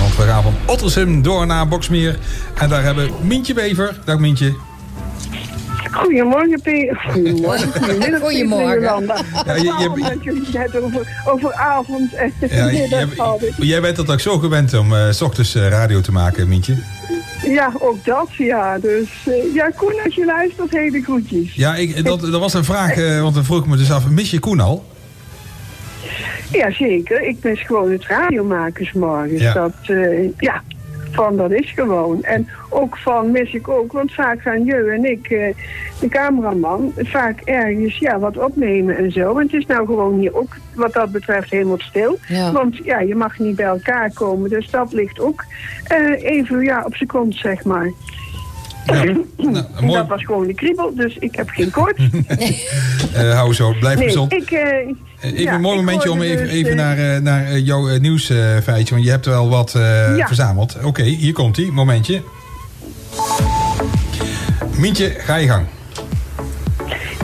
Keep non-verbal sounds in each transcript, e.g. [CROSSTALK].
Want we gaan van Ottersum door naar Boksmeer. En daar hebben Mientje Wever. Dag Mientje. Goedemorgen, P. Goedemorgen. Goedemiddag, Goedemorgen. Ja, je- je- dat jullie het over, over avond en Ja, middag jij, hadden. jij bent dat ook zo gewend om eh, s ochtends eh, radio te maken, Mientje. Ja, ook dat, ja. Dus eh, ja, Koen, als je luistert, hele groetjes. Ja, ik, dat, dat was een vraag, eh, want dan vroeg ik me dus af, mis je Koen al? Ja, zeker. Ik mis gewoon het radiomakersmorgens. Ja. Dat, eh, ja, van dat is gewoon. En ook van mis ik ook, want vaak gaan je en ik, eh, de cameraman, vaak ergens ja, wat opnemen en zo. En het is nou gewoon hier ook wat dat betreft helemaal stil. Ja. Want ja, je mag niet bij elkaar komen. Dus dat ligt ook eh, even ja, op zijn kont, zeg maar. Ja, nou, mooi. dat was gewoon de kriebel, dus ik heb geen koorts. [LAUGHS] Eh, hou zo, blijf Nee, gezond. ik... Eh, Even ja, een mooi momentje om even, dus, even naar, naar jouw nieuwsfeitje, want je hebt wel wat Ja. verzameld. Oké, hier komt ie, momentje. Mientje, ga je gang.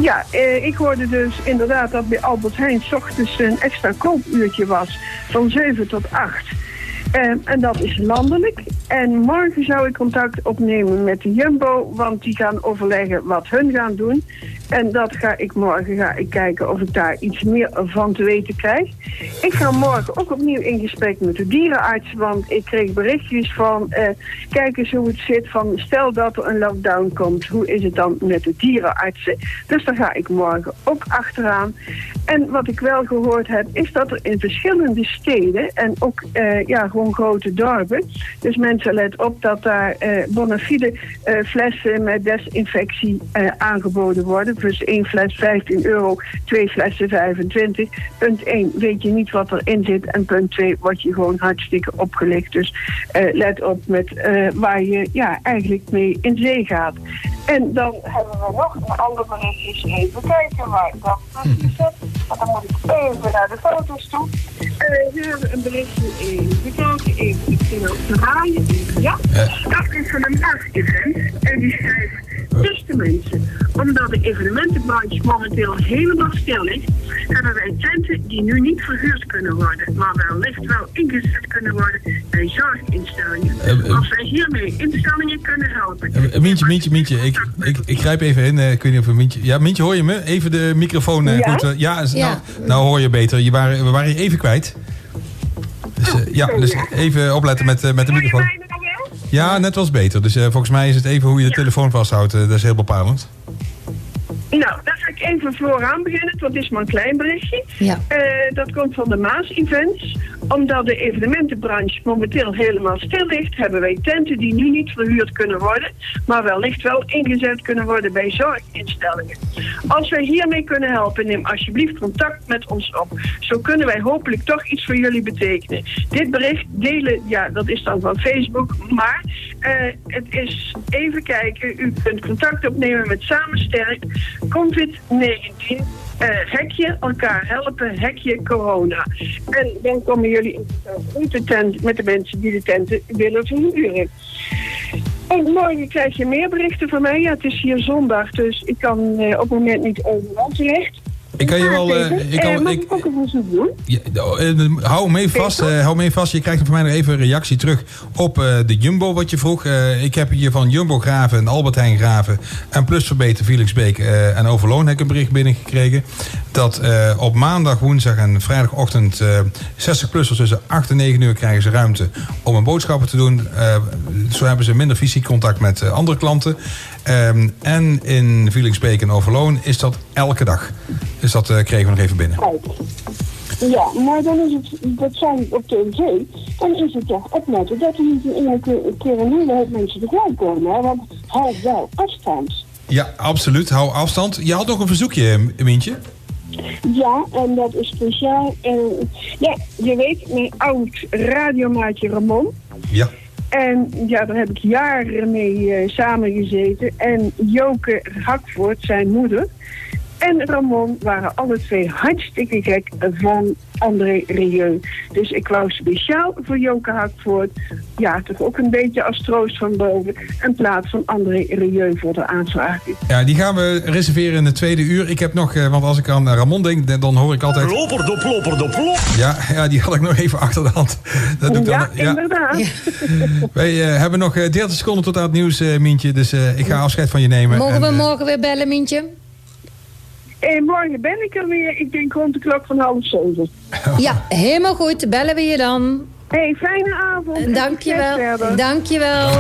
Ja, eh, ik hoorde dus inderdaad dat bij Albert Heijn 's ochtends een extra koopuurtje was van 7 tot 8. Eh, en dat is landelijk. En morgen zou ik contact opnemen met de Jumbo, want die gaan overleggen wat hun gaan doen. En dat ga ik morgen ga ik kijken of ik daar iets meer van te weten krijg. Ik ga morgen ook opnieuw in gesprek met de dierenarts, want ik kreeg berichtjes van eh, kijk eens hoe het zit van stel dat er een lockdown komt, hoe is het dan met de dierenartsen? Dus daar ga ik morgen ook achteraan. En wat ik wel gehoord heb, is dat er in verschillende steden en ook eh, ja, gewoon grote dorpen, dus mensen let op dat daar eh bona fide eh, flessen met desinfectie eh, aangeboden worden. Dus één fles 15 euro, twee flessen 25. Punt 1, weet je niet wat erin zit. En punt 2, word je gewoon hartstikke opgelicht. Dus eh, let op met eh, waar je ja, eigenlijk mee in zee gaat. En dan hebben we nog een ander berichtje. Even kijken waar ik dat precies zet. Want dan moet ik even naar de foto's toe. We hebben een berichtje even kijken. Even, ik zie nou draaien. Ja, dat is van een maas-event. En die schrijven, beste mensen, omdat de evenementenbranche momenteel helemaal stil ligt, hebben wij tenten die nu niet verhuurd kunnen worden, maar wellicht wel ingezet kunnen worden bij zorginstellingen. Eh, eh. Als wij hiermee instellingen kunnen helpen. Eh, Mientje, Mientje, Mientje, ik, ik, ik grijp even in. eh, ik weet niet of we Mientje... Ja, Mientje, hoor je me? Even de microfoon eh, Ja? goed. ja, is- Ja. Nou, nou hoor je beter. Je waren, we waren je even kwijt. Dus, ja, dus even opletten met, met de Hoor je microfoon. Ja, net was beter. Dus eh, volgens mij is het even hoe je de telefoon vasthoudt. eh, dat is heel bepalend. Nou, dan ga ik even vooraan beginnen. Dat is maar een klein berichtje. Ja. Eh, dat komt van de Maas-events. Omdat de evenementenbranche momenteel helemaal stil ligt, hebben wij tenten die nu niet verhuurd kunnen worden, maar wellicht wel ingezet kunnen worden bij zorginstellingen. Als wij hiermee kunnen helpen, neem alsjeblieft contact met ons op. Zo kunnen wij hopelijk toch iets voor jullie betekenen. Dit bericht delen, ja, dat is dan van Facebook, maar eh, het is even kijken. U kunt contact opnemen met Samensterk, COVID-19. eh, hekje, elkaar helpen, hekje corona. En dan komen jullie de tent met de mensen die de tenten willen verhuren. En morgen krijg je meer berichten van mij. Ja, het is hier zondag, dus ik kan eh, op het moment niet overal terecht. Ik kan je wel... eh, ik kan, mag ik, ik ook een verzoek doen? Ja, eh, hou mee vast, hou mee vast. Je krijgt van mij nog even een reactie terug op de Jumbo wat je vroeg. Ik heb hier van Jumbo Graven en Albert Heijn Graven en Plus Verbeter, Felixbeek en Overloon heb ik een bericht binnengekregen. Dat eh, op maandag, woensdag en vrijdagochtend eh 60-plussers tussen 8 en 9 uur krijgen ze ruimte om een boodschappen te doen. Eh, zo hebben ze minder fysiek contact met andere klanten. Ehm, en in Felixbeek en Overloon is dat elke dag. Dus dat kregen we nog even binnen. Ja, maar dan is het, dat zijn op tv, dan is het toch opletten dat er niet in één keer, een hele hoop mensen tegelijk komen. Hè? Want hou wel afstand. Ja, absoluut. Hou afstand. Je had nog een verzoekje, Mientje. Ja, en dat is speciaal. En, ja, je weet, mijn oud radiomaatje Ramon. Ja. En ja, daar heb ik jaren mee eh, samengezeten. En Joke Hakvoort, zijn moeder. En Ramon waren alle twee hartstikke gek van André Rieu. Dus ik wou speciaal voor Joke Hakvoort, ja, toch ook een beetje als troost van boven, in plaats van André Rieu voor de aanvraag. Ja, die gaan we reserveren in de tweede uur. Ik heb nog, eh, want als ik aan Ramon denk, dan hoor ik altijd... Plopper de plopper de plop. Ja, ja, die had ik nog even achter de hand. Dat doe ik dan, ja, inderdaad. Wij uh, hebben nog 30 seconden tot aan het nieuws, uh, Mientje. Dus uh, ik ga afscheid van je nemen. Mogen we morgen weer bellen, Mientje? En eh, morgen ben ik er weer. Ik denk rond de klok van half zeven. Ja, helemaal goed. Bellen we je dan. hey, fijne avond. Dankjewel. Dankjewel. Dankjewel.